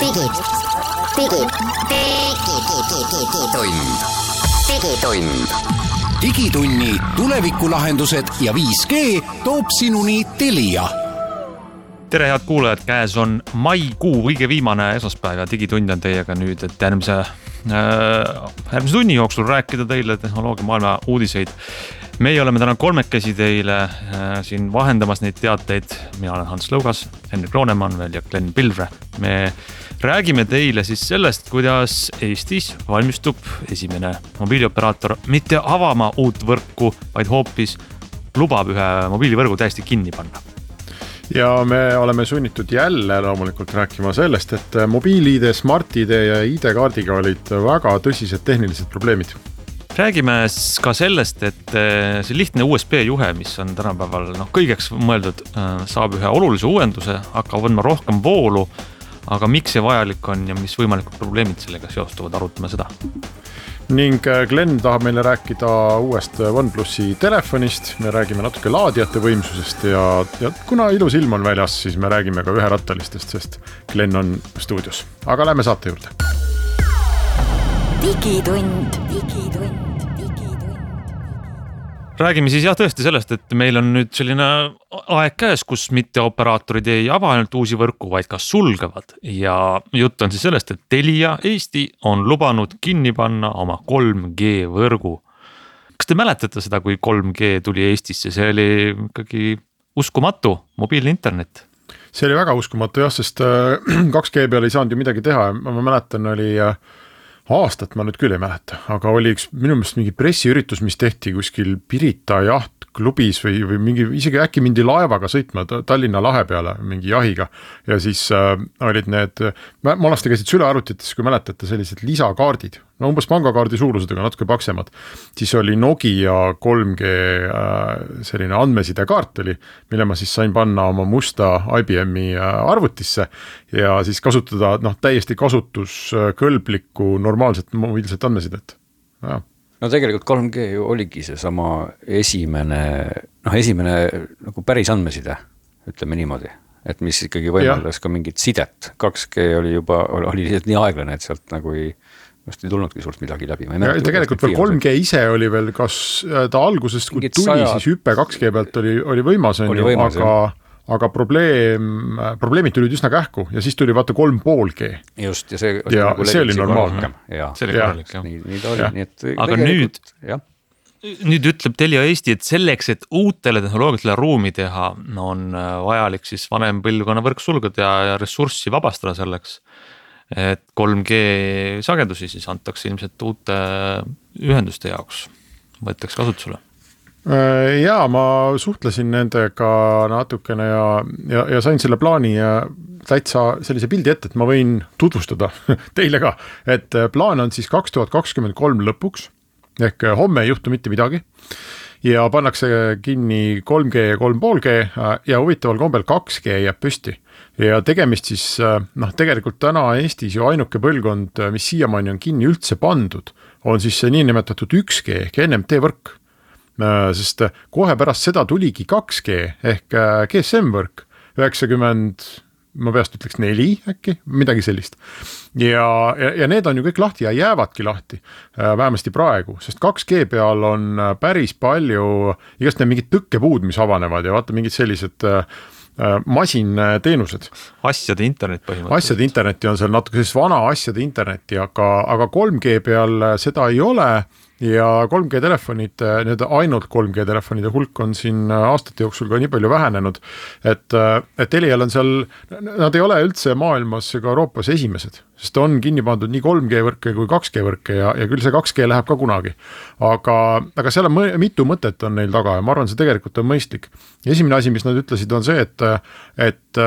digid, digid, digitund, digitund. digitunni tulevikulahendused ja 5G toob sinuni Telia tere, head kuulajad, käes on maikuu kõige viimane esmaspäev ja Digitund on teiega nüüd, et järgmise äh,, järgmise tunni jooksul rääkida teile tehnoloogiamaailma uudiseid. meie oleme täna kolmekesi teile äh, siin vahendamas neid teateid, mina olen Hans Lõugas, Henrik Roonemann veel ja Glen Pilvre. me räägime teile siis sellest, kuidas Eestis valmistub esimene mobiilioperaator mitte avama uut võrku, vaid hoopis lubab ühe mobiilivõrgu täiesti kinni panna ja me oleme sunnitud jälle loomulikult rääkima sellest, et mobiil-ID, Smart-ID ja ID-kaardiga olid väga tõsised tehnilised probleemid. räägime ka sellest, et eh, see lihtne USB juhe, mis on tänapäeval noh, kõigeks mõeldud, eh, saab ühe olulise uuenduse, hakkab võtma rohkem voolu. Aga miks see vajalik on ja mis võimalikud probleemid sellega seostuvad, arutame seda. Ning äh, Glen tahab meile rääkida uuest OnePlusi telefonist, me räägime natuke laadijate võimsusest ja, ja kuna ilus ilm on väljas, siis me räägime ka üherattalistest, sest Glen on stuudios, aga lähme saate juurde. digitund, digitund räägime siis jah, tõesti sellest, et meil on nüüd selline aeg käes, kus mitteoperaatorid ei ava ainult uusi võrku, vaid ka sulgevad. Ja jutt on siis sellest, et Telia Eesti on lubanud kinni panna oma 3G võrgu. kas te mäletate seda, kui 3G tuli Eestisse, see oli ikkagi uskumatu, mobiilne internet. See oli väga uskumatu jah, sest 2G äh, peal ei saanud ju midagi teha, ma mäletan, oli äh, aastat ma nüüd küll ei mäleta, aga oli üks minu meelest mingi pressiüritus, mis tehti kuskil Pirita jahtklubis või, või mingi, isegi äkki mindi laevaga sõitma Tallinna lahe peale mingi jahiga. ja siis äh, olid need, vanasti käisid sülearvutites, kui mäletate, sellised lisakaardid no umbes pangakaardi suurused, aga natuke paksemad. siis oli Nokia 3G äh, selline andmesidekaart oli, mille ma siis sain panna oma musta IBM-i äh, arvutisse ja siis kasutada noh, täiesti kasutuskõlblikku normaalset mobiilset andmesidet, jah no tegelikult 3G ju oligi seesama esimene, noh, esimene nagu päris andmeside, ütleme niimoodi et mis ikkagi võimaldas ja. ka mingit sidet, 2G oli juba, oli lihtsalt nii aeglane, et sealt nagu ei vast ei tulnudki suurt midagi läbi. tegelikult veel 3G ise oli veel, kas äh, ta algusest, kui tuli saja..., siis hüpe 2G pealt oli, oli võimas, on ju, aga aga probleem, probleemid tulid üsna kähku ja siis tuli vaata kolm pool G. just, ja see. ja nagu see oli normaalne. see oli korralik jah. nii, nii ta oli, nii et. aga nüüd, nüüd ütleb Telia Eesti, et selleks, et uutele tehnoloogiatele ruumi teha, on äh, vajalik siis vanem põlvkonna võrk sulgeda ja, ja ressurssi vabastada selleks et 3G sagedusi siis antakse ilmselt uute ühenduste jaoks, võetakse kasutusele. Äh, ja ma suhtlesin nendega natukene ja, ja, ja sain selle plaani täitsa sellise pildi ette, et ma võin tutvustada teile ka, et plaan on siis kaks tuhat kakskümmend kolm lõpuks ehk homme ei juhtu mitte midagi. Ja pannakse kinni 3G ja kolm pool G ja huvitaval kombel 2G jääb püsti. Ja tegemist siis äh, noh, tegelikult täna Eestis ju ainuke põlvkond, äh, mis siiamaani on kinni üldse pandud, on siis see niinimetatud 1G ehk NMT võrk. Äh, sest kohe pärast seda tuligi 2G ehk GSM võrk, üheksakümmend ma peast ütleks neli äkki, midagi sellist. ja, ja, ja need on ju kõik lahti ja jäävadki lahti, vähemasti praegu, sest 2G peal on päris palju igast need mingid tõkkepuud, mis avanevad ja vaata mingid sellised äh, Äh, masinteenused. asjade internet põhimõtteliselt. asjade internetti on seal natuke sellist vana asjade internetti, aga, aga 3G peal seda ei ole ja 3G telefonid, need ainult 3G telefonide hulk on siin aastate jooksul ka nii palju vähenenud, et, et Telial on seal, nad ei ole üldse maailmas ega Euroopas esimesed, sest on kinni pandud nii 3G võrke kui 2G võrke ja, ja küll see 2G läheb ka kunagi. aga, aga seal on mõ, mitu mõtet on neil taga ja ma arvan, see tegelikult on mõistlik. esimene asi, mis nad ütlesid, on see, et, et,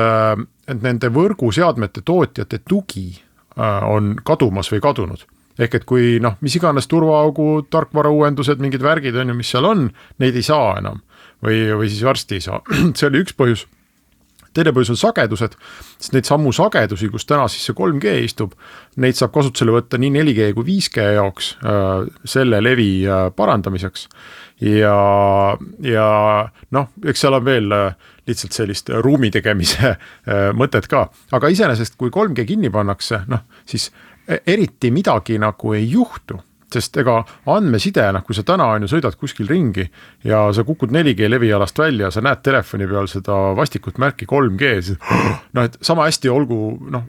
et nende võrguseadmete tootjate tugi äh, on kadumas või kadunud ehk et kui noh, mis iganes turvaaugud, tarkvarauuendused, mingid värgid on ju, mis seal on, neid ei saa enam. Või, või siis varsti ei saa, see oli üks põhjus. Teine põhjus on sagedused, sest neid samu sagedusi, kus täna siis see 3G istub, neid saab kasutusele võtta nii 4G kui 5G jaoks äh, selle levi äh, parandamiseks. ja, ja noh, eks seal on veel äh, lihtsalt sellist ruumi tegemise äh, mõtet ka, aga iseenesest, kui 3G kinni pannakse, noh siis eriti midagi nagu ei juhtu sest ega andmeside, noh, kui sa täna on ju sõidad kuskil ringi ja sa kukud 4G levialast välja, sa näed telefoni peal seda vastikut märki 3G, siis noh, et sama hästi olgu noh,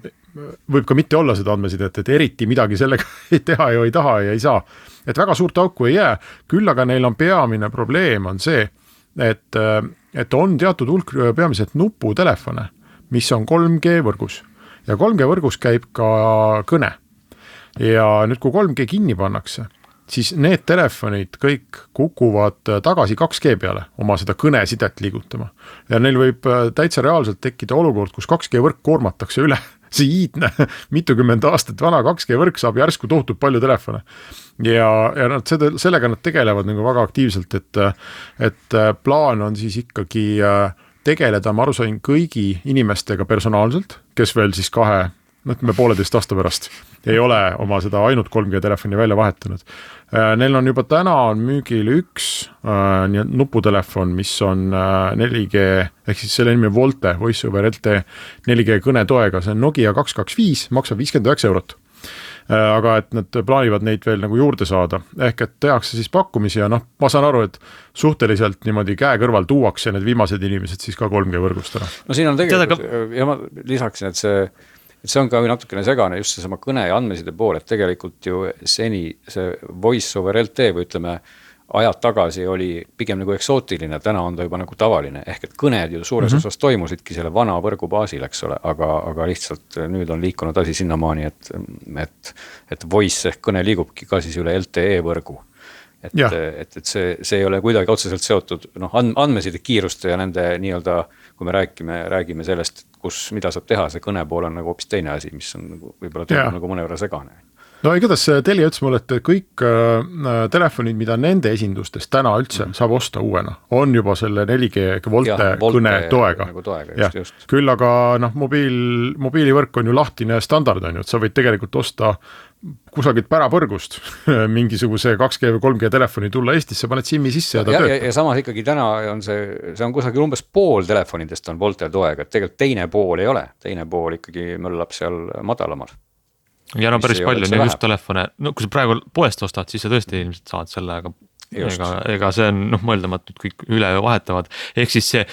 võib ka mitte olla seda andmesidet, et eriti midagi sellega ei teha ju ei taha ja ei saa. et väga suurt auku ei jää, küll aga neil on peamine probleem on see, et, et on teatud hulk peamiselt nuputelefone, mis on 3G võrgus. Ja 3G võrgus käib ka kõne ja nüüd, kui 3G kinni pannakse, siis need telefonid kõik kukuvad tagasi 2G peale oma seda kõnesidet liigutama. ja neil võib äh, täitsa reaalselt tekkida olukord, kus 2G võrk koormatakse üle see iidne mitukümmend aastat vana 2G võrk saab järsku tohutult palju telefone. ja, ja nad seda, sellega nad tegelevad nagu väga aktiivselt, et, et äh, plaan on siis ikkagi äh, tegeleda, ma aru sain, kõigi inimestega personaalselt, kes veel siis kahe no ütleme pooleteist aasta pärast ei ole oma seda ainult 3G telefoni välja vahetanud. Äh, neil on juba täna on müügil üks äh, nii nuputelefon, mis on äh, 4G ehk siis selle nimi on Volte, Voice over LTE 4G kõnetoega, see on Nokia kaks kaks viis, maksab viiskümmend üheksa eurot äh, aga et nad plaanivad neid veel nagu juurde saada, ehk et tehakse siis pakkumisi ja noh, ma saan aru, et suhteliselt niimoodi käe kõrval tuuakse need viimased inimesed siis ka 3G võrgust ära. no siin on tegelikult ja ma lisaksin, et see et see on ka natukene segane just seesama kõne ja andmeside pool, et tegelikult ju seni see voice over LTE või ütleme ajad tagasi oli pigem nagu eksootiline, täna on ta juba nagu tavaline, ehk et kõned ju suures mm -hmm. osas toimusidki selle vana võrgu baasil, eks ole, aga, aga lihtsalt nüüd on liikunud asi sinnamaani, et, et, et voice ehk kõne liigubki ka siis üle LTE võrgu et, et, et see, see ei ole kuidagi otseselt seotud noh, andmeside kiiruste ja nende nii-öelda, kui me räägime, räägime sellest, kus, mida saab teha, see kõne pool on nagu hoopis teine asi, mis on nagu võib-olla tundub nagu mõnevõrra segane. No igatahes Telia ütles mulle, et kõik äh, telefonid, mida nende esindustes täna üldse mm -hmm. saab osta uuena, on juba selle 4G Volte kõne toega. nagu. jah, küll aga noh, mobiil, mobiilivõrk on ju lahtine standard on ju, et sa võid tegelikult osta kusagilt pärapõrgust mingisuguse 2G või 3G telefoni tulla Eestisse, paned SIM-i sisse ja ta ja, töötab. ja, ja samas ikkagi täna on see, see on kusagil umbes pool telefonidest on Voltel toega, et tegelikult teine pool ei ole, teine pool ikkagi möllab seal madalamal. ja no päris palju on ju just telefone, no kui sa praegu poest ostad, siis sa tõesti ilmselt saad selle, aga just. ega, ega see on noh, mõeldamatu, et kõik üleöö vahetavad, ehk siis see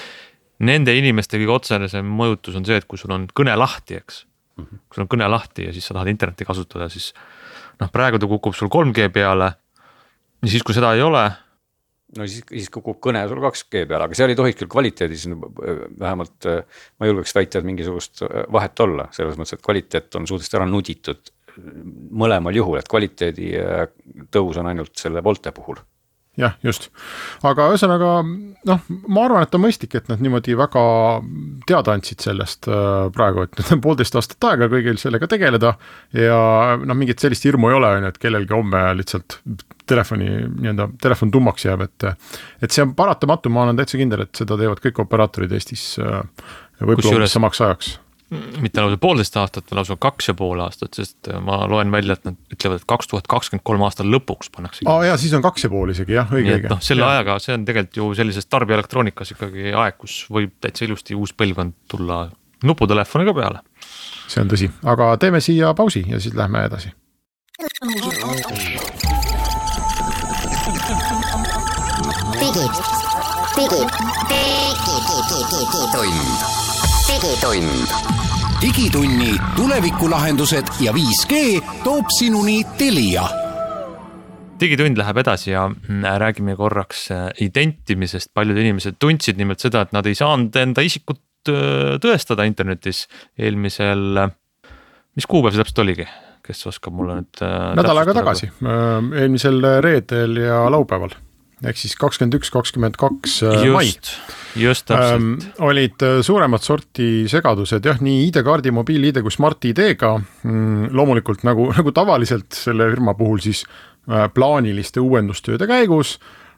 nende inimeste kõige otsesem mõjutus on see, et kui sul on kõne lahti, eks. Kui sul on kõne lahti ja siis sa tahad internetti kasutada, siis noh, praegu ta kukub sul 3G peale. ja siis, kui seda ei ole. no siis, siis kukub kõne sul 2G peale, aga seal ei tohiks küll kvaliteedis vähemalt ma julgeks väita, et mingisugust vahet olla, selles mõttes, et kvaliteet on suhteliselt ära nuditud mõlemal juhul, et kvaliteedi tõus on ainult selle Volte puhul jah, just, aga ühesõnaga noh, ma arvan, et on mõistlik, et nad niimoodi väga teada andsid sellest äh, praegu, et nüüd on poolteist aastat aega kõigil sellega tegeleda. ja noh, mingit sellist hirmu ei ole, on ju, et kellelgi homme lihtsalt telefoni nii-öelda, telefon tummaks jääb, et. et see on paratamatu, ma olen täitsa kindel, et seda teevad kõik operaatorid Eestis äh, võib-olla samaks ajaks mitte lausa poolteist aastat, lausa kaks ja pool aastat, sest äh, ma loen välja, et nad ütlevad, et kaks tuhat kakskümmend kolm aasta lõpuks pannakse. aa jaa, siis on kaks ja pool isegi jah, õige, õige. noh, selle ja. ajaga, see on tegelikult ju sellises tarbijaelektroonikas ikkagi aeg, kus võib täitsa ilusti uus põlvkond tulla nuputelefoni ka peale. see on tõsi, aga teeme siia pausi ja siis lähme edasi. digitund digitund. digitunni tulevikulahendused ja 5G toob sinuni Telia. Digitund läheb edasi ja mm, räägime korraks äh, identimisest, paljud inimesed tundsid nimelt seda, et nad ei saanud enda isikut äh, tõestada internetis. Eelmisel, äh, mis kuupäev see täpselt oligi, kes oskab mulle nüüd. nädal aega tagasi, eelmisel reedel ja laupäeval ehk siis kakskümmend üks, kakskümmend kaks äh, mai just, täpselt ähm, olid äh, suuremat sorti segadused jah, nii ID-kaardi, mobiil-ID kui Smart-ID-ga mm,. loomulikult nagu, nagu tavaliselt selle firma puhul siis äh, plaaniliste uuendustööde käigus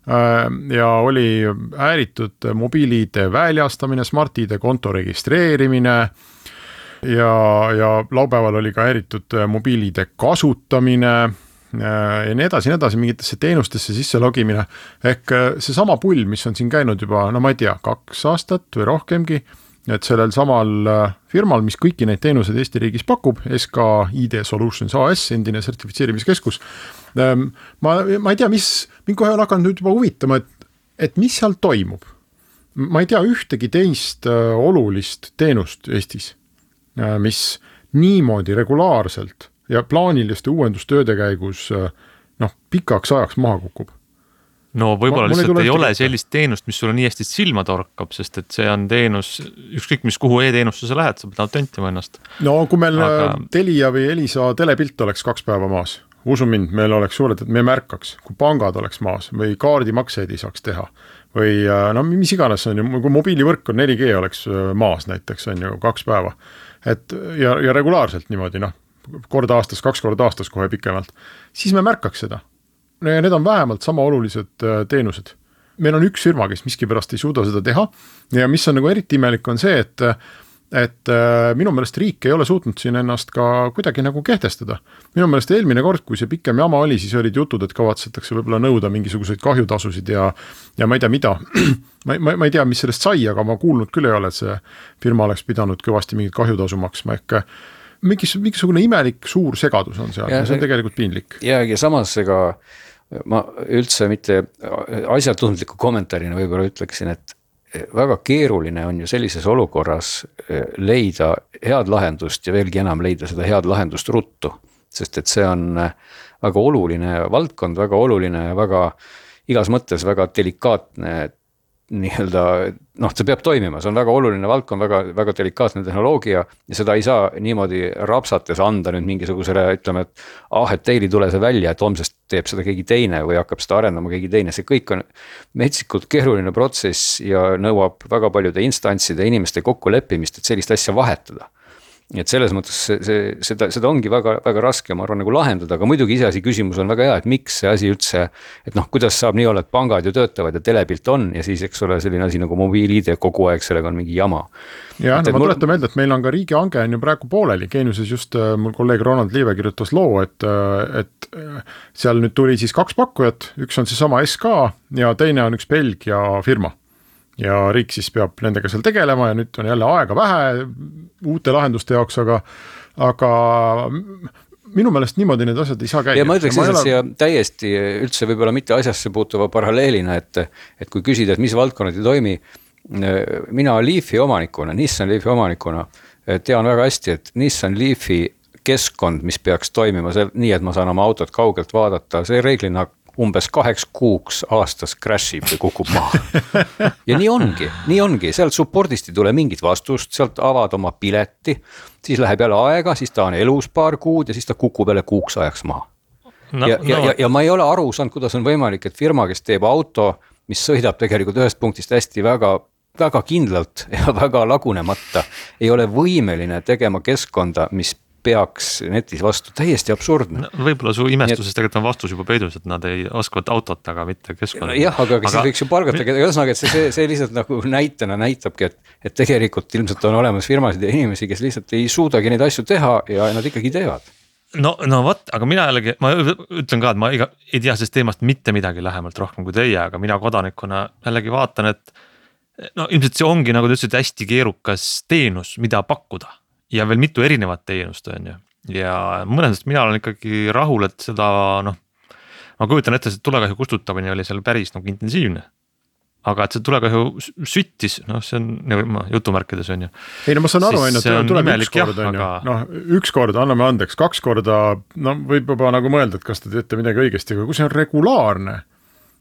äh, ja oli häiritud mobiil-ID väljastamine, Smart-ID konto registreerimine ja, ja laupäeval oli ka häiritud mobiil-ID kasutamine ja nii edasi, nii edasi, mingitesse teenustesse sisse logimine. ehk äh, seesama pull, mis on siin käinud juba, no ma ei tea, kaks aastat või rohkemgi, et sellel samal äh, firmal, mis kõiki neid teenuseid Eesti riigis pakub, SK ID Solutions AS, endine sertifitseerimiskeskus. Ähm, ma, ma ei tea, mis, mind kohe on hakanud nüüd juba huvitama, et, et mis seal toimub. ma ei tea ühtegi teist olulist teenust Eestis, mis niimoodi regulaarselt ja plaaniliste uuendustööde käigus äh, noh, pikaks ajaks maha kukub no võib-olla lihtsalt ei, ei ole sellist teenust, mis sulle nii hästi silma torkab, sest et see on teenus, ükskõik mis, kuhu e-teenusse sa lähed, sa pead autentima ennast. no kui meil Aga... Äh, Telia või Elisa telepilt oleks kaks päeva maas, usu mind, meil oleks suured, et me märkaks, kui pangad oleks maas või kaardimakseid ei saaks teha. või äh, no mis iganes on ju, kui mobiilivõrk on 4G oleks maas näiteks on ju kaks päeva. et ja, ja regulaarselt niimoodi noh kord aastas, kaks korda aastas kohe pikemalt, siis me märkaks seda. ja need on vähemalt sama olulised äh, teenused. meil on üks firma, kes miskipärast ei suuda seda teha ja mis on nagu eriti imelik, on see, et et äh, minu meelest riik ei ole suutnud siin ennast ka kuidagi nagu kehtestada. minu meelest eelmine kord, kui see pikem jama oli, siis olid jutud, et kavatsetakse võib-olla nõuda mingisuguseid kahjutasusid ja ja ma ei tea, mida. ma, ma, ma ei tea, mis sellest sai, aga ma kuulnud küll ei ole, et see firma oleks pidanud kõvasti mingit kahjutasu maksma, ehk mingis, mingisugune imelik suur segadus on seal ja, ja see on tegelikult piinlik. ja, ja samas ega ma üldse mitte asjatundliku kommentaarina võib-olla ütleksin, et väga keeruline on ju sellises olukorras eh, leida head lahendust ja veelgi enam leida seda head lahendust ruttu. sest et see on eh, väga oluline valdkond, väga oluline ja väga igas mõttes väga delikaatne nii-öelda noh, see peab toimima, see on väga oluline valdkond, väga, väga delikaatne tehnoloogia. ja seda ei saa niimoodi rapsates anda nüüd mingisugusele, ütleme, et ah, et teil ei tule see välja, et homsest teeb seda keegi teine või hakkab seda arendama keegi teine, see kõik on. metsikult keeruline protsess ja nõuab väga paljude instantside, inimeste kokkuleppimist, et sellist asja vahetada et selles mõttes see, see, seda, seda ongi väga, väga raske, ma arvan, nagu lahendada, aga muidugi iseasi küsimus on väga hea, et miks see asi üldse. et noh, kuidas saab nii olla, et pangad ju töötavad ja telepilt on ja siis, eks ole, selline asi nagu mobiil-ID kogu aeg, sellega on mingi jama. jah, no ma mul... tuletan meelde, et meil on ka riigihange on ju praegu pooleli, Geeniuses just äh, mul kolleeg Ronald Liive kirjutas loo, et, äh, et äh, seal nüüd tuli siis kaks pakkujat, üks on seesama SK ja teine on üks Belgia firma ja riik siis peab nendega seal tegelema ja nüüd on jälle aega vähe uute lahenduste jaoks, aga, aga minu meelest niimoodi need asjad ei saa käia. ja ma ütleks lihtsalt siia täiesti üldse võib-olla mitte asjasse puutuva paralleelina, et, et kui küsida, et mis valdkonnad ei toimi. mina Leafi omanikuna, Nissan Leafi omanikuna tean väga hästi, et Nissan Leafi keskkond, mis peaks toimima seal nii, et ma saan oma autot kaugelt vaadata, see reeglina umbes kaheks kuuks aastas crash ib või kukub maha. ja nii ongi, nii ongi, sealt support'ist ei tule mingit vastust, sealt avad oma pileti. siis läheb jälle aega, siis ta on elus paar kuud ja siis ta kukub jälle kuuks ajaks maha no,. ja no., ja, ja, ja ma ei ole aru saanud, kuidas on võimalik, et firma, kes teeb auto, mis sõidab tegelikult ühest punktist hästi väga väga kindlalt ja väga lagunemata ei ole võimeline tegema keskkonda, mis peaks netis vastu, täiesti absurdne no,. võib-olla su imestuses tegelikult on vastus juba peidus, et nad ei oskavad autot, aga mitte keskkonda. jah, aga, aga siis võiks ju palgata, ühesõnaga, et see, see, see lihtsalt nagu näitena näitabki, et, et tegelikult ilmselt on olemas firmasid ja inimesi, kes lihtsalt ei suudagi neid asju teha ja nad ikkagi teevad no, no vot, aga mina jällegi, ma ütlen ka, et ma iga, ei tea sellest teemast mitte midagi lähemalt rohkem kui teie, aga mina kodanikuna jällegi vaatan, et. no ilmselt see ongi, nagu te ütlesite, hästi keerukas teenus, mida pakkuda ja veel mitu erinevat teenust, on ju. ja mõnes mõttes mina olen ikkagi rahul, et seda noh, ma kujutan ette, see tulekahju kustutamine oli seal päris nagu intensiivne aga et see tulekahju süttis, noh, see on nagu jutumärkides on ju. ei no ma saan aru, on ju, et tuleb üks kord, on ju, noh, üks kord, anname andeks, kaks korda, no võib juba nagu mõelda, et kas te teete midagi õigesti, aga kui see on regulaarne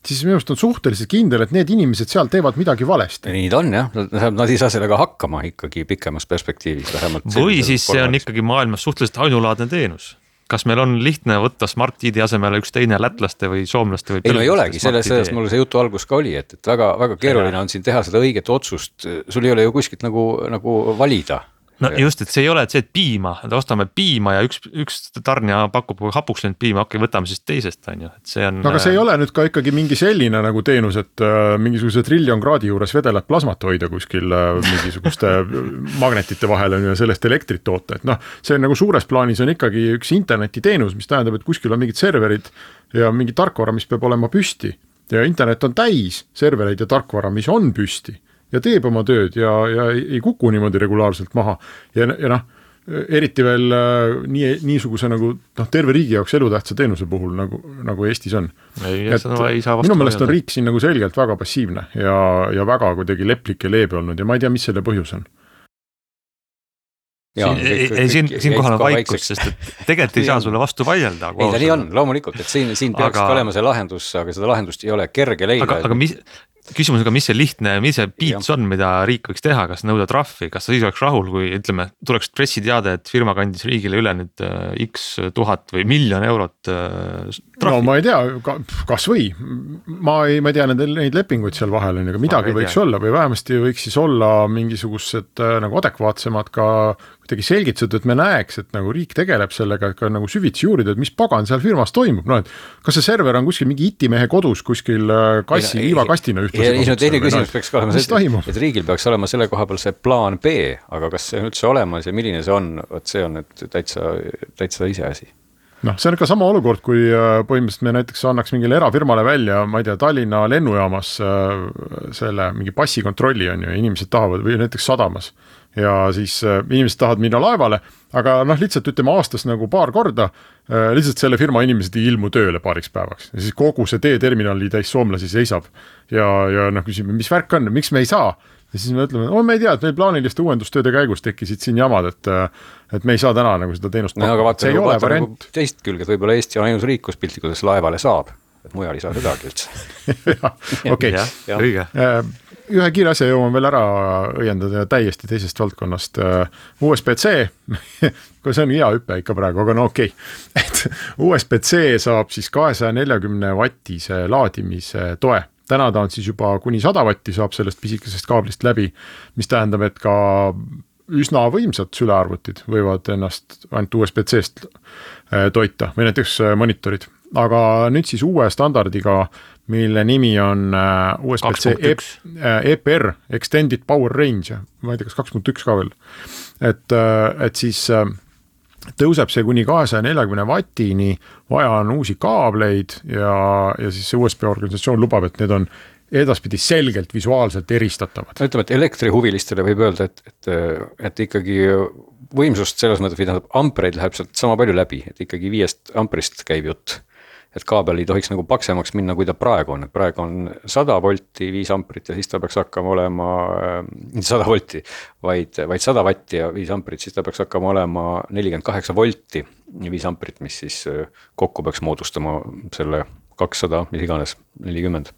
siis minu arust on suhteliselt kindel, et need inimesed seal teevad midagi valesti. nii ta on jah, nad ei saa sellega hakkama ikkagi pikemas perspektiivis vähemalt. või siis see on ikkagi maailmas suhteliselt ainulaadne teenus kas meil on lihtne võtta Smart-ID asemele üks teine lätlaste või soomlaste või? ei no ei olegi, selles, selles mul see jutu algus ka oli, et, et väga, väga keeruline on siin teha seda õiget otsust, sul ei ole ju kuskilt nagu, nagu valida no just, et see ei ole et see, et piima, et ostame piima ja üks, üks tarnija pakub hapuks läinud piima, okei okay,, võtame siis teisest, on ju, et see on. no aga see ei ole nüüd ka ikkagi mingi selline nagu teenus, et äh, mingisuguse triljon kraadi juures vedelat plasmat hoida kuskil äh, mingisuguste magnetite vahel on ju ja sellest elektrit toota, et noh. see on nagu suures plaanis on ikkagi üks internetiteenus, mis tähendab, et kuskil on mingid serverid ja mingi tarkvara, mis peab olema püsti ja internet on täis servereid ja tarkvara, mis on püsti ja teeb oma tööd ja, ja ei, kuku niimoodi regulaarselt maha ja, ja noh eriti veel äh, nii, niisuguse nagu noh, terve riigi jaoks elutähtsa teenuse puhul nagu, nagu Eestis on. minu meelest on riik siin nagu selgelt väga passiivne ja, ja väga kuidagi leplik ja leebe olnud ja ma ei tea, mis selle põhjus on. Ja, siin, ei, ei siin, siinkohal on vaikus, sest et tegelikult ei saa sulle vastu vaielda. ei, ta nii on, loomulikult, et siin, siin peaks aga... ka olema see lahendus, aga seda lahendust ei ole kerge leida. aga, aga mis, küsimus on ka, mis see lihtne, mis see beats on, mida riik võiks teha, kas nõuda trahvi, kas sa siis oleks rahul, kui ütleme, tuleks pressiteade, et firma kandis riigile üle nüüd äh, X tuhat või miljon eurot äh, trahvi? no ma ei tea, kasvõi, ma ei, ma ei tea nende, neid lepinguid seal vahel on ju, aga midagi võiks tea. olla või vähemasti võiks siis olla mingisugused äh, nagu adekvaatsemad ka kuidagi selgitused, et me näeks, et nagu riik tegeleb sellega, et ka nagu süvitsi uurida, et mis pagan seal firmas toimub, noh et kas see server on kuskil mingi itimehe kodus kuskil kassi, liivakastina ühtlasi. ei no teine küsimus peaks ka olema see, et, et riigil peaks olema selle koha peal see plaan B, aga kas see on üldse olemas ja milline see on, vot see on nüüd täitsa, täitsa iseasi noh, see on ikka sama olukord, kui äh, põhimõtteliselt me näiteks annaks mingile erafirmale välja, ma ei tea, Tallinna lennujaamas äh, selle mingi passikontrolli on ju, inimesed tahavad või näiteks sadamas ja siis äh, inimesed tahavad minna laevale, aga noh, lihtsalt ütleme aastas nagu paar korda lihtsalt selle firma inimesed ei ilmu tööle paariks päevaks ja siis kogu see teeterminali täis soomlasi seisab. ja, ja noh, küsime, mis värk on, miks me ei saa? Ja siis me ütleme, no me ei tea, et meil plaaniliste uuendustööde käigus tekkisid siin jamad, et et me ei saa täna nagu seda teenust no, pakkuda, see ei ole nagu variant nagu. teist külge, et võib-olla Eesti on ainus riik, kus piltlikult öeldes laevale saab, et mujal ei saa sedagi üldse. okei, õige äh, ühe kiire asja jõuan veel ära õiendada täiesti teisest valdkonnast. Äh, USB-C see on hea hüpe ikka praegu, aga no okei okay., et USB-C saab siis kahesaja neljakümne vatise laadimise toe täna ta on siis juba kuni sada vatti saab sellest pisikesest kaablist läbi, mis tähendab, et ka üsna võimsad sülearvutid võivad ennast ainult USB-C-st äh, toita või näiteks äh, monitorid, aga nüüd siis uue standardiga mille nimi on äh, USB-C EPR, äh, Extended Power Range, ma ei tea, kas kaks punkt üks ka veel. et, et siis tõuseb see kuni kahesaja neljakümne vatini, vaja on uusi kaableid ja, ja siis see USB organisatsioon lubab, et need on edaspidi selgelt visuaalselt eristatavad. no ütleme, et elektrihuvilistele võib öelda, et, et, et ikkagi võimsust selles mõttes või tähendab ampreid läheb sealt sama palju läbi, et ikkagi viiest amprist käib jutt et kaabel ei tohiks nagu paksemaks minna, kui ta praegu on, et praegu on sada volti, viis amprit ja siis ta peaks hakkama olema, mitte äh, sada volti, vaid, vaid sada vatti ja viis amprit, siis ta peaks hakkama olema nelikümmend kaheksa volti ja viis amprit, mis siis äh, kokku peaks moodustama selle kakssada, mis iganes, nelikümmend.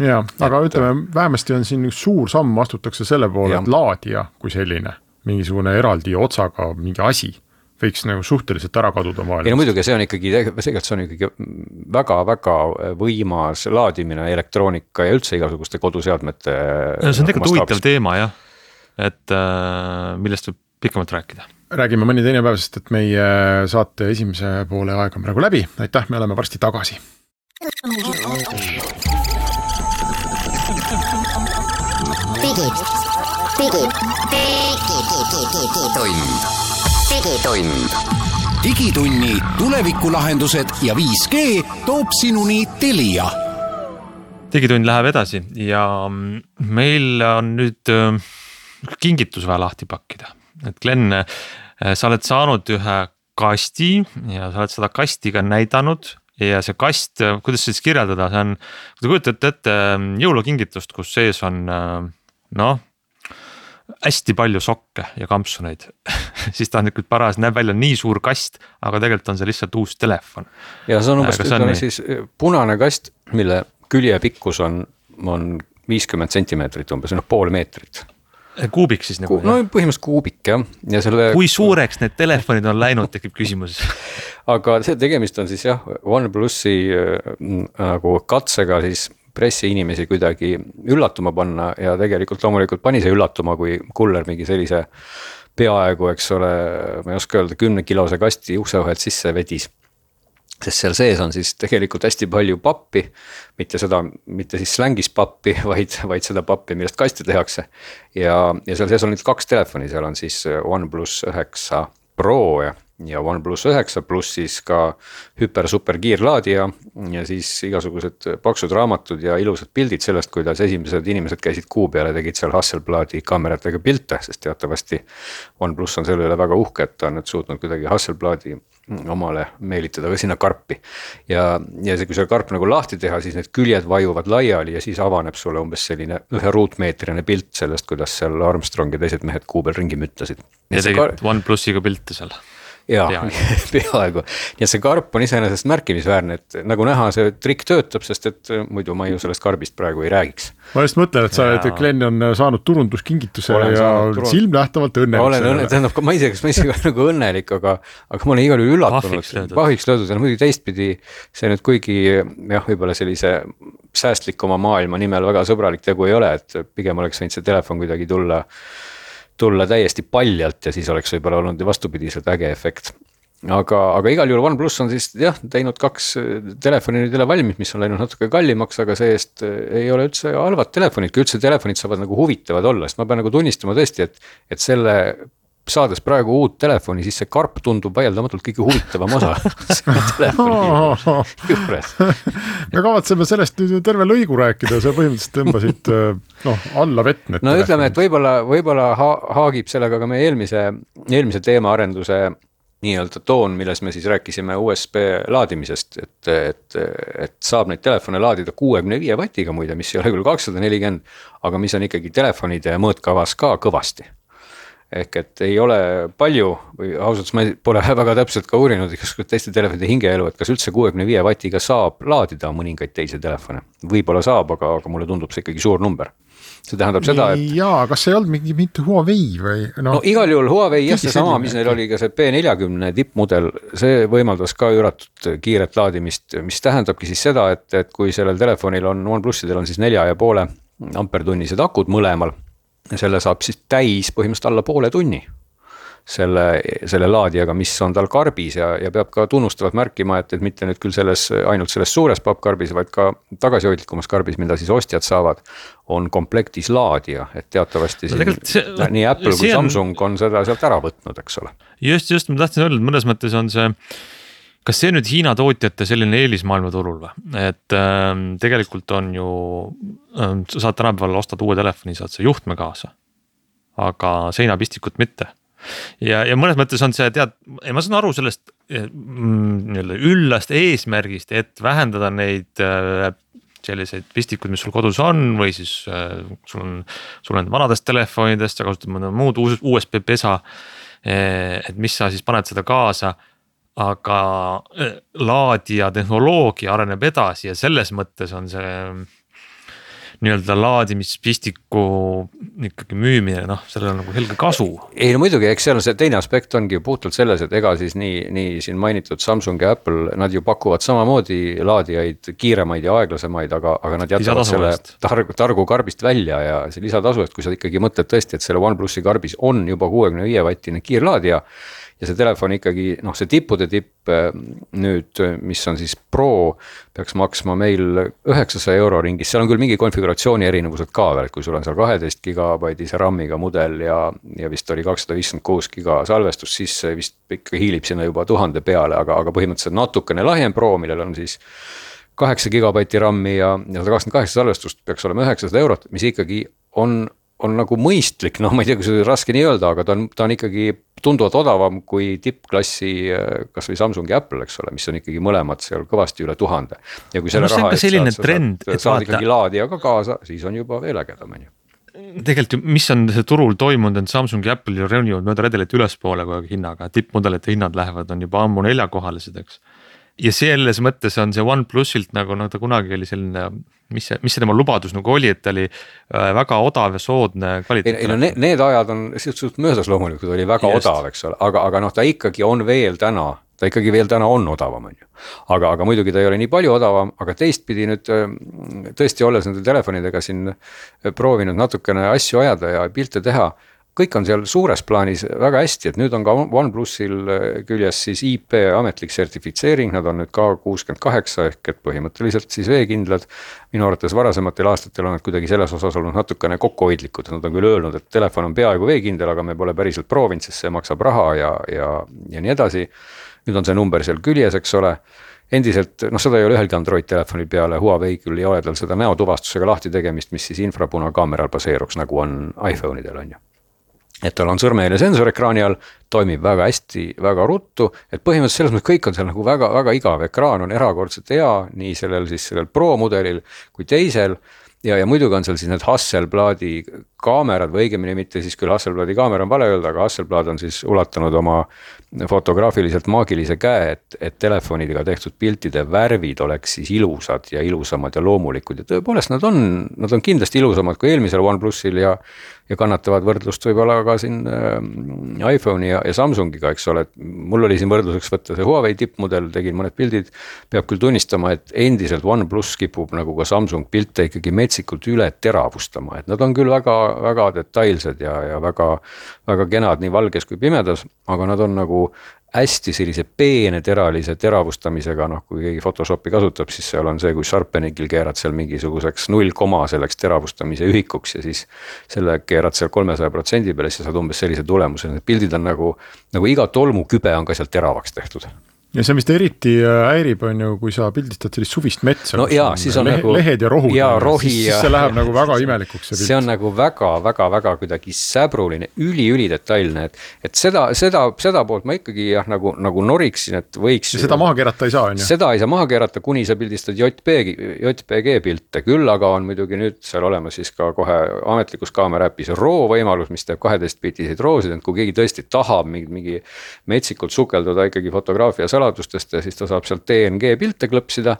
Ja, aga et, ütleme, vähemasti on siin üks suur samm, astutakse selle poole, et laadija kui selline, mingisugune eraldi otsaga mingi asi võiks nagu suhteliselt ära kaduda maailmas. ei no muidugi, see on ikkagi, tegelikult see on ikkagi väga-väga võimas laadimine, elektroonika ja üldse igasuguste koduseadmete. see on tegelikult huvitav teema jah, et äh, millest võib pikemalt rääkida. räägime mõni teine päev, sest et meie saate esimese poole aeg on praegu läbi, aitäh, me oleme varsti tagasi. digitund digitund. digitunni tulevikulahendused ja 5G toob sinuni Telia. digitund läheb edasi ja meil on nüüd äh, kingitus vaja lahti pakkida, et Glen, äh, sa oled saanud ühe kasti ja sa oled seda kasti ka näidanud ja see kast, äh, kuidas siis kirjeldada, see on, kui te kujutate ette jõulukingitust, kus sees on noh hästi palju sokke ja kampsuneid siis ta on niisugune paras, näeb välja nii suur kast, aga tegelikult on see lihtsalt uus telefon. ja see on umbes, ütleme siis eh, punane kast, mille külje pikkus on, on viiskümmend sentimeetrit umbes, noh pool meetrit kuubik siis nagu? no põhimõtteliselt kuubik jah, ja selle. kui suureks need telefonid on läinud, tekib küsimus aga see tegemist on siis jah, OnePlusi äh, nagu katsega siis pressiinimesi kuidagi üllatuma panna ja tegelikult loomulikult pani see üllatuma, kui kuller mingi sellise peaaegu, eks ole, ma ei oska öelda, kümnekilose kasti ukse vahelt sisse vedis sest seal sees on siis tegelikult hästi palju pappi, mitte seda, mitte siis slängis pappi, vaid, vaid seda pappi, millest kaste tehakse. ja, ja seal sees on nüüd kaks telefoni, seal on siis OnePlus üheksa Pro ja ja OnePlus üheksa pluss siis ka hüper super kiirlaadija ja siis igasugused paksud raamatud ja ilusad pildid sellest, kuidas esimesed inimesed käisid kuu peal ja tegid seal Hasselbladi kaameratega pilte, sest teatavasti. OnePlus on selle üle väga uhke, et ta on nüüd suutnud kuidagi Hasselbladi omale meelitada ka sinna karpi. ja, ja see, kui see karp nagu lahti teha, siis need küljed vajuvad laiali ja siis avaneb sulle umbes selline ühe ruutmeetrine pilt sellest, kuidas seal Armstrong ja teised mehed kuu peal ringi müttasid. ja tegid OnePlusiga pilte seal jaa, peaaegu, nii et see karp on iseenesest märkimisväärne, et nagu näha, see trikk töötab, sest et äh, muidu ma ju sellest karbist praegu ei räägiks. ma just mõtlen, et sa, et Glen on äh, saanud turunduskingituse olen ja turund... silmnähtavalt õnnelik. olen õnnelik, tähendab, ma ei tea, kas ma isegi olen nagu õnnelik, aga, aga ma olen igal juhul üllatunud, pahiks löödud. Ja muidugi teistpidi see nüüd kuigi jah, võib-olla sellise säästlikuma maailma nimel väga sõbralik tegu ei ole, et pigem oleks võinud see telefon kuidagi tulla tulla täiesti paljalt ja siis oleks võib-olla olnud vastupidiselt äge efekt. aga, aga igal juhul OnePlus on siis jah teinud kaks telefoni nüüd jälle valmis, mis on läinud natuke kallimaks, aga see-eest ei ole üldse halvad telefonid, kui üldse telefonid saavad nagu huvitavad olla, sest ma pean nagu tunnistama tõesti, et. et selle saades praegu uut telefoni, siis see karp tundub vaieldamatult kõige huvitavam osa selle telefoni juures. me kavatseme sellest nüüd ju terve lõigu rääkida, sa põhimõtteliselt tõmbasid noh, alla vett no ütleme, et võib-olla, võib-olla ha haagib sellega ka meie eelmise, eelmise teemaarenduse nii-öelda toon, milles me siis rääkisime USB laadimisest, et, et, et saab neid telefone laadida kuuekümne viie vatiga muide, mis ei ole küll kakssada nelikümmend, aga mis on ikkagi telefonide mõõtkavas ka kõvasti ehk et ei ole palju või ausalt öeldes ma pole väga täpselt ka uurinud igasugust teiste telefonide hingeelu, et kas üldse kuuekümne viie vatiga saab laadida mõningaid teisi telefone. võib-olla saab, aga, aga mulle tundub see ikkagi suur number. see tähendab seda, et. jaa, kas see ei olnud mingi mitte Huawei või no,? no igal juhul Huawei jah, seesama, mis neil oli ka see P40 tippmudel, see võimaldas ka üüratut kiiret laadimist, mis tähendabki siis seda, et, et kui sellel telefonil on, OnePlusidel on siis nelja ja poole ampertunnised akud mõlemal ja selle saab siis täis põhimõtteliselt alla poole tunni selle, selle laadijaga, mis on tal karbis ja, ja peab ka tunnustavalt märkima, et, et mitte nüüd küll selles, ainult selles suures pappkarbis, vaid ka tagasihoidlikumas karbis, mida siis ostjad saavad. on komplektis laadija, et teatavasti no, see, nii Apple kui on... Samsung on seda sealt ära võtnud, eks ole. just, just ma tahtsin öelda, et mõnes mõttes on see kas see nüüd Hiina tootjate selline eelis maailmaturul või, et äh, tegelikult on ju äh,, sa saad tänapäeval ostad uue telefoni, saad sa juhtme kaasa. aga seinapistikut mitte. ja, ja mõnes mõttes on see tead, ma saan aru sellest mm, nii-öelda üllast eesmärgist, et vähendada neid äh, selliseid pistikud, mis sul kodus on või siis äh, sul on, sul on vanadest telefonidest, sa kasutad mõnda muud USB pesa. Äh, et mis sa siis paned seda kaasa aga äh, laadija tehnoloogia areneb edasi ja selles mõttes on see nii-öelda laadimispistiku ikkagi müümine, noh, sellel on nagu selge kasu. ei no muidugi, eks seal on see teine aspekt ongi puhtalt selles, et ega siis nii, nii siin mainitud Samsung ja Apple, nad ju pakuvad samamoodi laadijaid kiiremaid ja aeglasemaid, aga, aga nad jätavad selle targu, targu karbist välja ja see lisatasu, et kui sa ikkagi mõtled tõesti, et selle OnePlusi karbis on juba kuuekümne viie vatine kiirlaadija ja see telefon ikkagi noh, see tippude tipp äh, nüüd, mis on siis Pro, peaks maksma meil üheksasaja euro ringis, seal on küll mingi konfiguratsiooni erinevused ka veel, et kui sul on seal kaheteist gigabaidise RAM-iga mudel ja, ja vist oli kakssada viiskümmend kuus giga salvestus, siis see vist ikka hiilib sinna juba tuhande peale, aga, aga põhimõtteliselt natukene lahjem Pro, millel on siis kaheksa gigabaiti RAM-i ja, ja sada kakskümmend kaheksa salvestust peaks olema üheksasada eurot, mis ikkagi on on nagu mõistlik, noh, ma ei tea, kas on raske nii öelda, aga ta on, ta on ikkagi tunduvalt odavam kui tippklassi kasvõi Samsung ja Apple, eks ole, mis on ikkagi mõlemad seal kõvasti üle tuhande. ja kui selle no, raha eest saad, trend, saad, saad vaata... ikkagi laadija ka kaasa, siis on juba veel ägedam, on ju. Tegelikult ju, mis on see turul toimunud, et Samsung ja Apple ju ronivad mööda redelit ülespoole kogu aeg hinnaga, tippmudelite hinnad lähevad, on juba ammu neljakohalised, eks ja selles mõttes on see OnePlusilt nagu noh, ta kunagi oli selline, mis see, mis see tema lubadus nagu oli, et ta oli äh, väga odav ja soodne kvaliteet. ei no need, need ajad on suhteliselt möödas loomulikult, oli väga yes. odav, eks ole, aga, aga noh, ta ikkagi on veel täna ta ikkagi veel täna on odavam, on ju. aga, aga muidugi ta ei ole nii palju odavam, aga teistpidi nüüd tõesti olles nende telefonidega siin proovinud natukene asju ajada ja pilte teha kõik on seal suures plaanis väga hästi, et nüüd on ka OnePlusil äh, küljes siis IP ametlik sertifitseering, nad on nüüd ka kuuskümmend kaheksa ehk et põhimõtteliselt siis veekindlad. minu arvates varasematel aastatel on nad kuidagi selles osas olnud natukene kokkuhoidlikud, nad on küll öelnud, et telefon on peaaegu veekindel, aga me pole päriselt proovinud, sest see maksab raha ja, ja, ja nii edasi. nüüd on see number seal küljes, eks ole endiselt noh, seda ei ole ühelgi Android telefonil peale Huawei küll ei ole tal seda näotuvastusega lahti tegemist, mis siis infrapunakaameral baseeruks, nagu on iPhone idel on ju et tal on sõrmejälje sensor ekraani all, toimib väga hästi, väga ruttu, et põhimõtteliselt selles mõttes kõik on seal nagu väga-väga igav, ekraan on erakordselt hea, nii sellel siis sellel Pro mudelil kui teisel ja, ja muidugi on seal siis need Hasselbladi kaamerad või õigemini mitte siis küll Hasselbladi kaamera on vale öelda, aga Hasselblad on siis ulatanud oma fotograafiliselt maagilise käe, et, et telefonidega tehtud piltide värvid oleks siis ilusad ja ilusamad ja loomulikud. Ja tõepoolest nad on, nad on kindlasti ilusamad kui eelmisel OnePlusil ja ja kannatavad võrdlust võib-olla ka siin äh, iPhone'i ja, ja Samsungiga, eks ole, et mul oli siin võrdluseks võtta see Huawei tippmudel, tegin mõned pildid. peab küll tunnistama, et endiselt OnePlus kipub nagu ka Samsung pilte ikkagi metsikult üle teravustama, et nad on küll väga, väga detailsed ja, ja väga, väga kenad nii valges kui pimedas, aga nad on nagu hästi sellise peeneteralise teravustamisega, noh kui keegi Photoshopi kasutab, siis seal on see, kui Sharpenigil keerad seal mingisuguseks null koma selleks teravustamise ühikuks ja siis. selle keerad seal kolmesaja protsendi peale, siis sa saad umbes sellise tulemuse, need pildid on nagu, nagu iga tolmukübe on ka sealt teravaks tehtud ja see, mis ta eriti äh, häirib, on ju, kui sa pildistad sellist suvist metsa. no jaa, siis on lehe, nagu. lehed ja rohud. ja rohi ja. siis see läheb nagu väga imelikuks see pilt. see on nagu väga-väga-väga kuidagi säbruline üli,, üli-ülidetailne, et. et seda, seda, seda poolt ma ikkagi jah, nagu, nagu noriksin, et võiks. seda maha keerata ei saa, on ju. seda ei saa maha keerata, kuni sa pildistad JPG, JPG pilte, küll aga on muidugi nüüd seal olemas siis ka kohe ametlikus kaamera äpis RAW võimalus, mis teeb kaheteistbitiseid roosid, et kui keegi tõesti tahab mingi, mingi metsikult sukelduda ikkagi fotograafia saladustest ja siis ta saab sealt DNG pilte klõpsida.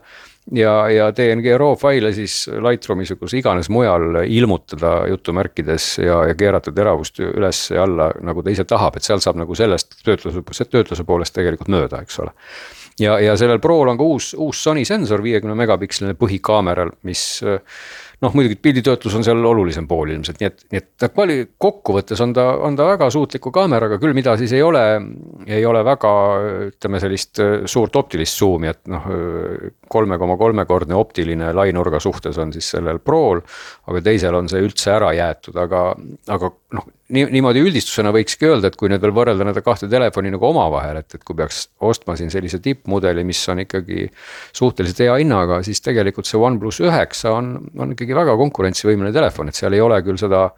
ja, ja DNG RAW faile siis Lightroomis või kus iganes mujal ilmutada jutumärkides ja, ja keerata teravust üles ja alla, nagu ta ise tahab, et seal saab nagu sellest töötluse, töötluse poolest tegelikult mööda, eks ole ja, ja sellel Prol on ka uus, uus Sony sensor, viiekümne megapiksline põhikaameral, mis noh, muidugi pilditöötlus on seal olulisem pool ilmselt, nii et, nii et ta kvali-, kokkuvõttes on ta, on ta väga suutliku kaameraga küll, mida siis ei ole, ei ole väga ütleme sellist äh, suurt optilist suumi, et noh. kolme koma kolmekordne optiline lainurga suhtes on siis sellel Prol, aga teisel on see üldse ära jäetud, aga, aga noh nii, niimoodi üldistusena võikski öelda, et kui nüüd veel võrrelda nende kahte telefoni nagu omavahel, et, et kui peaks ostma siin sellise tippmudeli, mis on ikkagi suhteliselt hea hinnaga, siis tegelikult see OnePlus üheksa on, on ikkagi väga konkurentsivõimeline telefon, et seal ei ole küll seda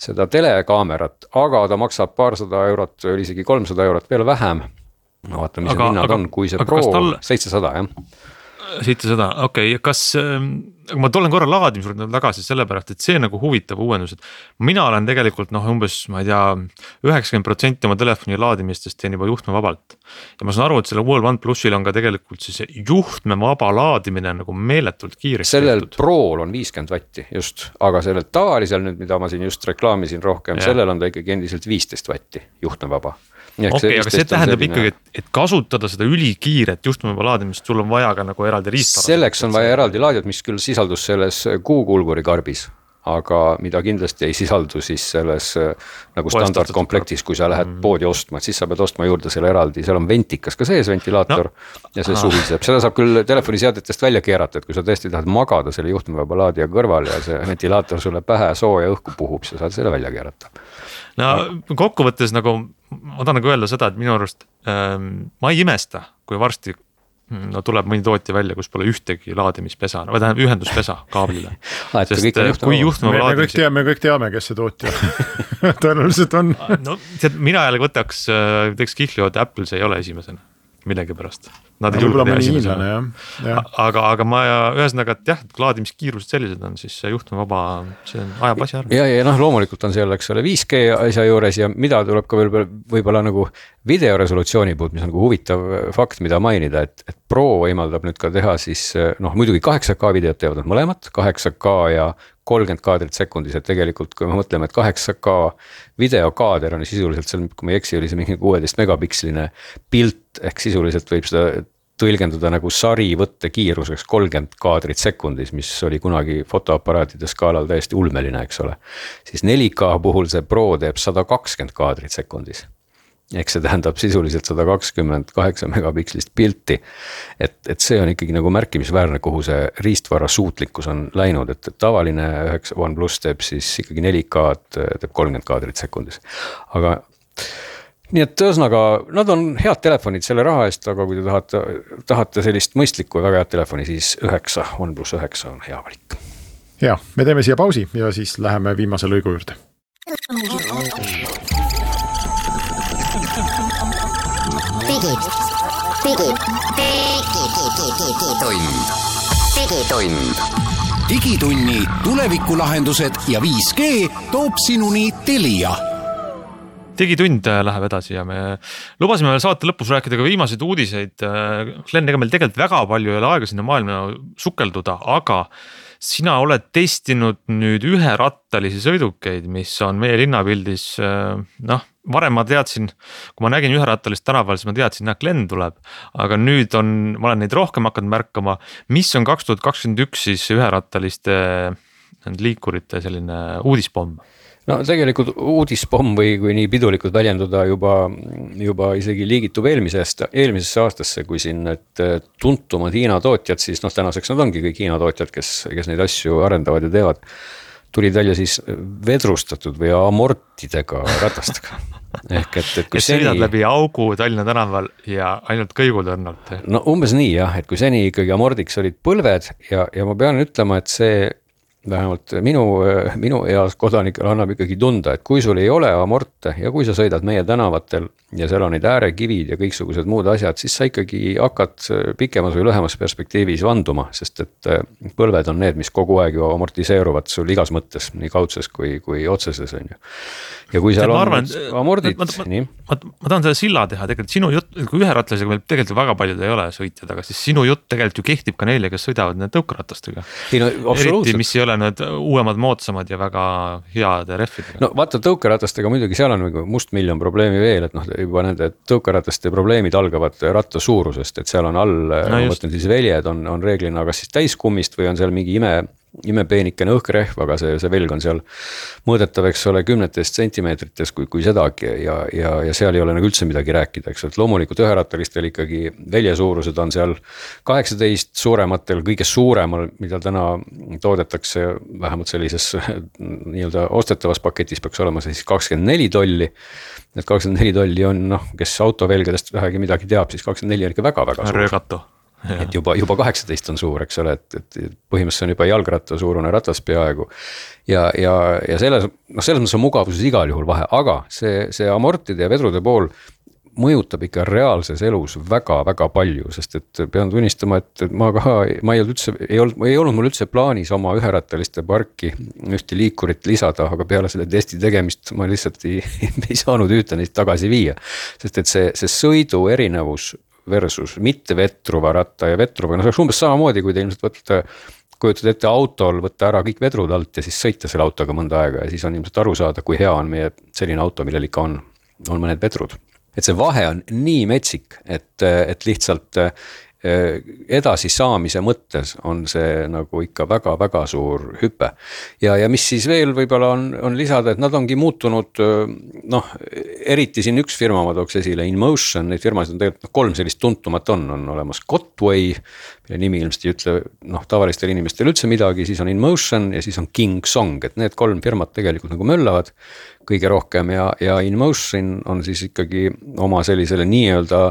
seda telekaamerat, aga ta maksab paarsada eurot või isegi kolmsada eurot veel vähem. no vaatame, mis need hinnad on, kui see Pro seitsesada jah seitsesada, okei okay., kas äh,, ma tulen korra laadimise juurde tagasi sellepärast, et see nagu huvitav uuendus, et. mina olen tegelikult noh, umbes ma ei tea, üheksakümmend protsenti oma telefoni laadimistest teen juba juhtmevabalt. ja ma saan aru, et sellel uuel OnePlusil on ka tegelikult siis juhtmevaba laadimine nagu meeletult kiiresti. sellel tehtud. Prol on viiskümmend vatti just, aga sellel tavalisel nüüd, mida ma siin just reklaamisin rohkem, sellel on ta ikkagi endiselt viisteist vatti juhtmevaba okei aga see tähendab ikkagi, et, et kasutada seda ülikiiret juhtmevaba laadimist, sul on vaja ka nagu eraldi riistvara. selleks on vaja eraldi laadijat, mis küll sisaldus selles kuukulguri karbis aga mida kindlasti ei sisaldu siis selles äh, nagu standardkomplektis, kui sa lähed mm. poodi ostma, et siis sa pead ostma juurde selle eraldi, seal on ventikas ka sees, ventilaator no.. ja see suhiseb, seda saab küll telefoniseadetest välja keerata, et kui sa tõesti tahad magada selle juhtmevaba laadija kõrval ja see ventilaator sulle pähe sooja õhku puhub, sa saad selle välja keerata no kokkuvõttes nagu ma tahan nagu öelda seda, et minu arust ähm, ma ei imesta, kui varsti mm, no tuleb mõni tootja välja, kus pole ühtegi laadimispesa, või tähendab ühenduspesa kaablile sest äh, kui juhtme. me, me kõik teame, me kõik teame, kes see tootja tõenäoliselt on no tead, mina jälle võtaks, äh, teeks kihlu, et Apple see ei ole esimesena millegipärast. Nad ei julge teha esimesena. aga, aga ma ühesõnaga, et jah, laadimiskiirused sellised on, siis see juhtmevaba, see ajab asja ära. ja, ja noh, loomulikult on seal, eks ole, 5G asja juures ja mida tuleb ka veel võib-olla nagu videoresolutsiooni poolt, mis on nagu huvitav fakt, mida mainida, et, et Pro võimaldab nüüd ka teha siis noh, muidugi 8K videot teevad nad mõlemad, 8K ja kolmkümmend kaadrit sekundis, et tegelikult kui me mõtleme, et kaheksa K videokaader on sisuliselt seal, kui ma ei eksi, oli see mingi kuueteist megapiksline pilt, ehk sisuliselt võib seda tõlgendada nagu sarivõtte kiiruseks kolmkümmend kaadrit sekundis, mis oli kunagi fotoaparaatide skaalal täiesti ulmeline, eks ole. siis 4K puhul see Pro teeb sada kakskümmend kaadrit sekundis ehk see tähendab sisuliselt sada kakskümmend kaheksa megapikslist pilti. et, et see on ikkagi nagu märkimisväärne, kuhu see riistvara suutlikkus on läinud, et, tavaline üheksa OnePlus teeb siis ikkagi 4K-d, teeb kolmkümmend kaadrit sekundis, aga nii et ühesõnaga, nad on head telefonid selle raha eest, aga kui te tahate, tahate sellist mõistlikku ja väga head telefoni, siis üheksa, OnePlus üheksa on hea valik. ja me teeme siia pausi ja siis läheme viimase lõigu juurde. Digitund, digitund. digitunni tulevikulahendused ja 5G toob sinuni Telia digitund äh, läheb edasi ja me lubasime veel saate lõpus rääkida ka viimaseid uudiseid. Äh, Glen, ega meil tegelikult väga palju ei ole aega sinna maailma sukelduda, aga sina oled testinud nüüd üherattalisi sõidukeid, mis on meie linnapildis äh, noh, varem ma teadsin, kui ma nägin üherattalist tänaval, siis ma teadsin, näed, Glen tuleb. aga nüüd on, ma olen neid rohkem hakanud märkama, mis on kaks tuhat kakskümmend üks siis üherattaliste liikurite selline uudispomm no tegelikult uudispomm või kui nii pidulikult väljenduda juba, juba isegi liigitub eelmisest, eelmisesse aastasse, kui siin need tuntumad Hiina tootjad, siis noh, tänaseks nad ongi kõik Hiina tootjad, kes, kes neid asju arendavad ja teevad. tulid välja siis vedrustatud või amortidega ratastega ehk et, et kui seni. sõidad läbi augu Tallinna tänaval ja ainult kõigud õnnalt. no umbes nii jah, et kui seni ikkagi amordiks olid põlved ja, ja ma pean ütlema, et see vähemalt minu, minu eas kodanikele annab ikkagi tunda, et kui sul ei ole amorte ja kui sa sõidad meie tänavatel ja seal on neid äärekivid ja kõiksugused muud asjad, siis sa ikkagi hakkad pikemas või lühemas perspektiivis vanduma, sest et äh, põlved on need, mis kogu aeg ju amortiseeruvad sul igas mõttes, nii kaudses kui, kui otseses on ju. Ja kui seal on arvan, amordid, nii. ma, tahan selle silla teha, tegelikult sinu jutt, kui üherattalisega meil tegelikult väga paljud ei ole sõitjad, aga siis sinu jutt tegelikult ju kehtib ka neile, kes sõidavad need tõukeratastega. No, eriti, mis ei ole need uuemad, moodsamad ja väga heade rehvidega. no vaata tõukeratastega muidugi seal on nagu mustmiljon probleemi veel, et noh juba nende tõukerataste probleemid algavad ratta suurusest, et seal on all no, ma mõtlen siis väljed on, on reeglina kas siis täiskummist või on seal mingi ime imepeenikene õhkrehv, aga see, see velg on seal mõõdetav, eks ole, kümnetes sentimeetrites, kui, kui sedagi ja, ja, ja seal ei ole nagu üldse midagi rääkida, eks, et loomulikult üherattalistel ikkagi väljesuurused on seal. kaheksateist suurematel, kõige suuremal, mida täna toodetakse, vähemalt sellises nii-öelda ostetavas paketis peaks olema see siis kakskümmend neli tolli. et kakskümmend neli tolli on noh, kes autovelgedest vähegi midagi teab, siis kakskümmend neli on ikka väga-väga suur. röögatu et juba, juba kaheksateist on suur, eks ole, et, et põhimõtteliselt on juba jalgratta suurune ratas peaaegu. ja, ja, ja selles, noh, selles mõttes on mugavuses igal juhul vahe, aga see, see amortide ja vedrude pool mõjutab ikka reaalses elus väga-väga palju, sest et pean tunnistama, et ma ka, ma ei olnud üldse, ei olnud, ei olnud mul üldse plaanis oma üherattaliste parki ühte liikurit lisada, aga peale selle testi tegemist ma lihtsalt ei, ei saanud ühte neist tagasi viia. sest et see, see sõidu erinevus versus mitte vetruva ratta ja vetruva, no see oleks umbes samamoodi, kui te ilmselt võtate kujutad ette autol võtta ära kõik vedrud alt ja siis sõita selle autoga mõnda aega ja siis on ilmselt aru saada, kui hea on meie selline auto, millel ikka on, on mõned vedrud. et see vahe on nii metsik, et, et lihtsalt edasisaamise mõttes on see nagu ikka väga-väga suur hüpe. ja, ja mis siis veel võib-olla on, on lisada, et nad ongi muutunud äh, noh, eriti siin üks firma ma tooks esile, InMotion, neid firmasid on tegelikult noh, kolm sellist tuntumat on, on olemas Cotway. Mille nimi ilmselt ei ütle noh, tavalistel inimestel üldse midagi, siis on InMotion ja siis on Kingsong, et need kolm firmat tegelikult nagu möllavad kõige rohkem ja, ja InMotion on siis ikkagi oma sellisele nii-öelda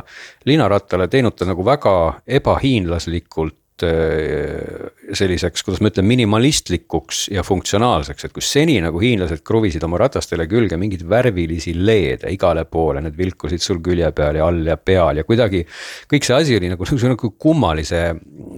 linarattale teinud ta nagu väga ebahiinlaslikult Äh, selliseks, kuidas ma ütlen, minimalistlikuks ja funktsionaalseks, et kus seni nagu hiinlased kruvisid oma ratastele külge mingeid värvilisi LED-e igale poole, need vilkusid sul külje peal ja all ja peal ja kuidagi. kõik see asi oli nagu, nagu kummalise,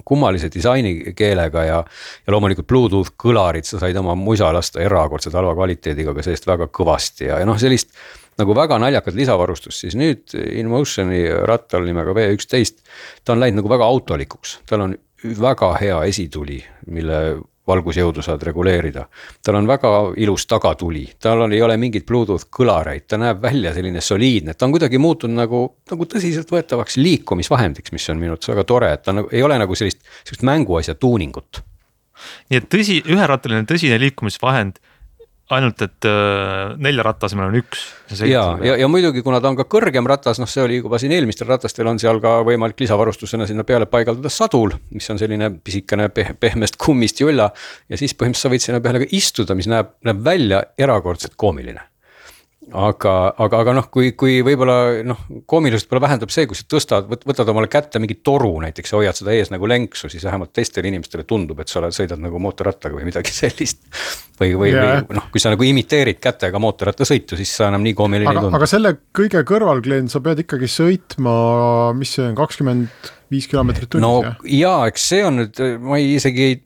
kummalise disainikeelega ja, ja loomulikult Bluetooth kõlarid, sa said oma musa lasta erakordselt halva kvaliteediga, aga sellest väga kõvasti ja, ja noh, sellist nagu väga naljakat lisavarustust, siis nüüd InMotioni rattal nimega V11. ta on läinud nagu väga autolikuks, tal on väga hea esituli, mille valgusjõudu saad reguleerida. tal on väga ilus tagatuli, tal on, ei ole mingit Bluetooth kõlareid, ta näeb välja selline soliidne, ta on kuidagi muutunud nagu, nagu tõsiseltvõetavaks liikumisvahendiks, mis on minu arvates väga tore, et ta nagu ei ole nagu sellist, sellist mänguasja tuuningut nii et tõsi, üherattaline tõsine liikumisvahend ainult, et äh, nelja ratta asemel on üks. ja, ja, ja, ja muidugi, kuna ta on ka kõrgem ratas, noh, see oli juba siin eelmistel ratastel on seal ka võimalik lisavarustusena sinna peale paigaldada sadul, mis on selline pisikene peh pehmest kummist julla. ja siis põhimõtteliselt sa võid sinna peale ka istuda, mis näeb, näeb välja erakordselt koomiline aga, aga, aga noh, kui, kui võib-olla noh, koomilisust võib-olla vähendab see, kui sa tõstad, võtad omale kätte mingi toru näiteks ja hoiad seda ees nagu lenksu, siis vähemalt teistele inimestele tundub, et sa oled, sõidad nagu mootorrattaga või midagi sellist. või, või, või noh, kui sa nagu imiteerid kätega mootorrattasõitu, siis sa enam nii koomiline ei tundu. aga selle kõige kõrval, Glen, sa pead ikkagi sõitma, mis see on, kakskümmend viis kilomeetrit tunnis no, jah? jaa, eks see on nüüd, ma ei, isegi ei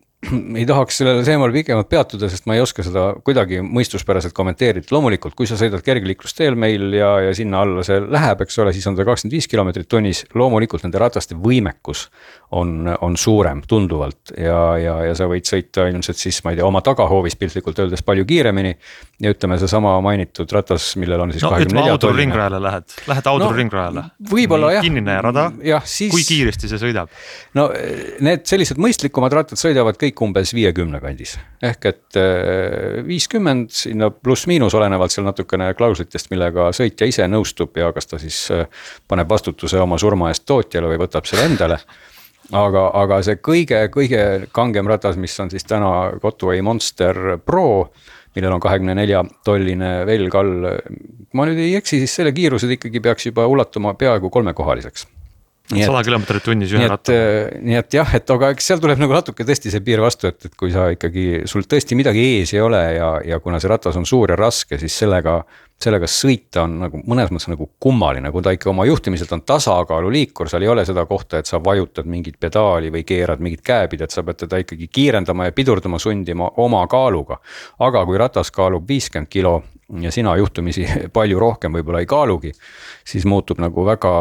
ei tahaks sellel teemal pikemalt peatuda, sest ma ei oska seda kuidagi mõistuspäraselt kommenteerida, loomulikult, kui sa sõidad kergliiklusteel meil ja, ja sinna alla see läheb, eks ole, siis on ta kakskümmend viis kilomeetrit tunnis, loomulikult nende rataste võimekus on, on suurem tunduvalt ja, ja, ja sa võid sõita ilmselt siis, ma ei tea, oma tagahoovis piltlikult öeldes palju kiiremini. ja ütleme, seesama mainitud ratas, millel on siis no, nelja tolline. ringrajale lähed, lähed Audru no, ringrajale. võib-olla jah. kinnine rada, siis... kui kiiresti see sõidab? no need sellised mõistlikumad rattad sõidavad kõik umbes viiekümne kandis. ehk et äh, viiskümmend sinna pluss-miinus, olenevalt seal natukene klauslitest, millega sõitja ise nõustub ja kas ta siis äh, paneb vastutuse oma surma eest tootjale või võtab selle endale aga, aga see kõige-kõige kangem ratas, mis on siis täna Cotway Monster Pro millel on kahekümne nelja tolline velg all. ma nüüd ei eksi, siis selle kiirused ikkagi peaks juba ulatuma peaaegu kolmekohaliseks sada kilomeetrit tunnis ühe rattaga. Äh, nii et jah, et aga eks seal tuleb nagu natuke tõesti see piir vastu, et, et kui sa ikkagi, sul tõesti midagi ees ei ole ja, ja kuna see ratas on suur ja raske, siis sellega sellega sõita on nagu mõnes mõttes nagu kummaline, kui ta ikka oma juhtimiselt on tasakaaluliikur, seal ei ole seda kohta, et sa vajutad mingit pedaali või keerad mingit käepidet, sa pead teda ikkagi kiirendama ja pidurdama, sundima oma kaaluga. aga kui ratas kaalub viiskümmend kilo ja sina juhtumisi palju rohkem võib-olla ei kaalugi, siis muutub nagu väga,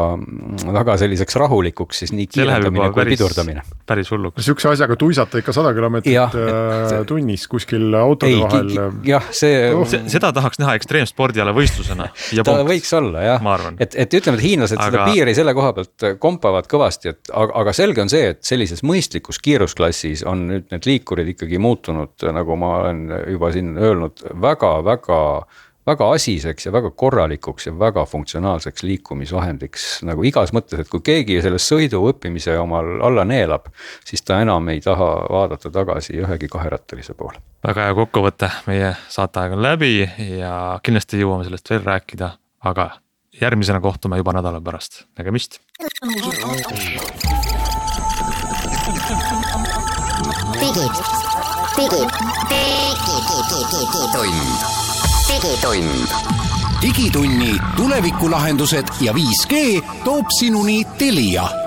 väga selliseks rahulikuks siis nii kiirendamine kui päris, pidurdamine. päris hulluks. sihukese asjaga tuisata ikka sada kilomeetrit äh, tunnis kuskil autode ei, vahel. jah, see oh.. seda tahaks näha ekstreemspordi ala võistlusena. ta võiks olla jah, et, et ütleme, et hiinlased aga... seda piiri selle koha pealt kompavad kõvasti, et aga, aga selge on see, et sellises mõistlikus kiirusklassis on nüüd need liikurid ikkagi muutunud, nagu ma olen juba siin öelnud väga,, väga-väga väga asiseks ja väga korralikuks ja väga funktsionaalseks liikumisvahendiks. Nagu igas mõttes, et kui keegi selle sõidu õppimise omal alla neelab, siis ta enam ei taha vaadata tagasi ühegi kaherattalise poole. väga hea kokkuvõte, meie saateaeg on läbi ja kindlasti jõuame sellest veel rääkida, aga järgmisena kohtume juba nädala pärast, nägemist. digid, digid, digid, digid, tund digitund. digitunni tulevikulahendused ja 5G toob sinuni Telia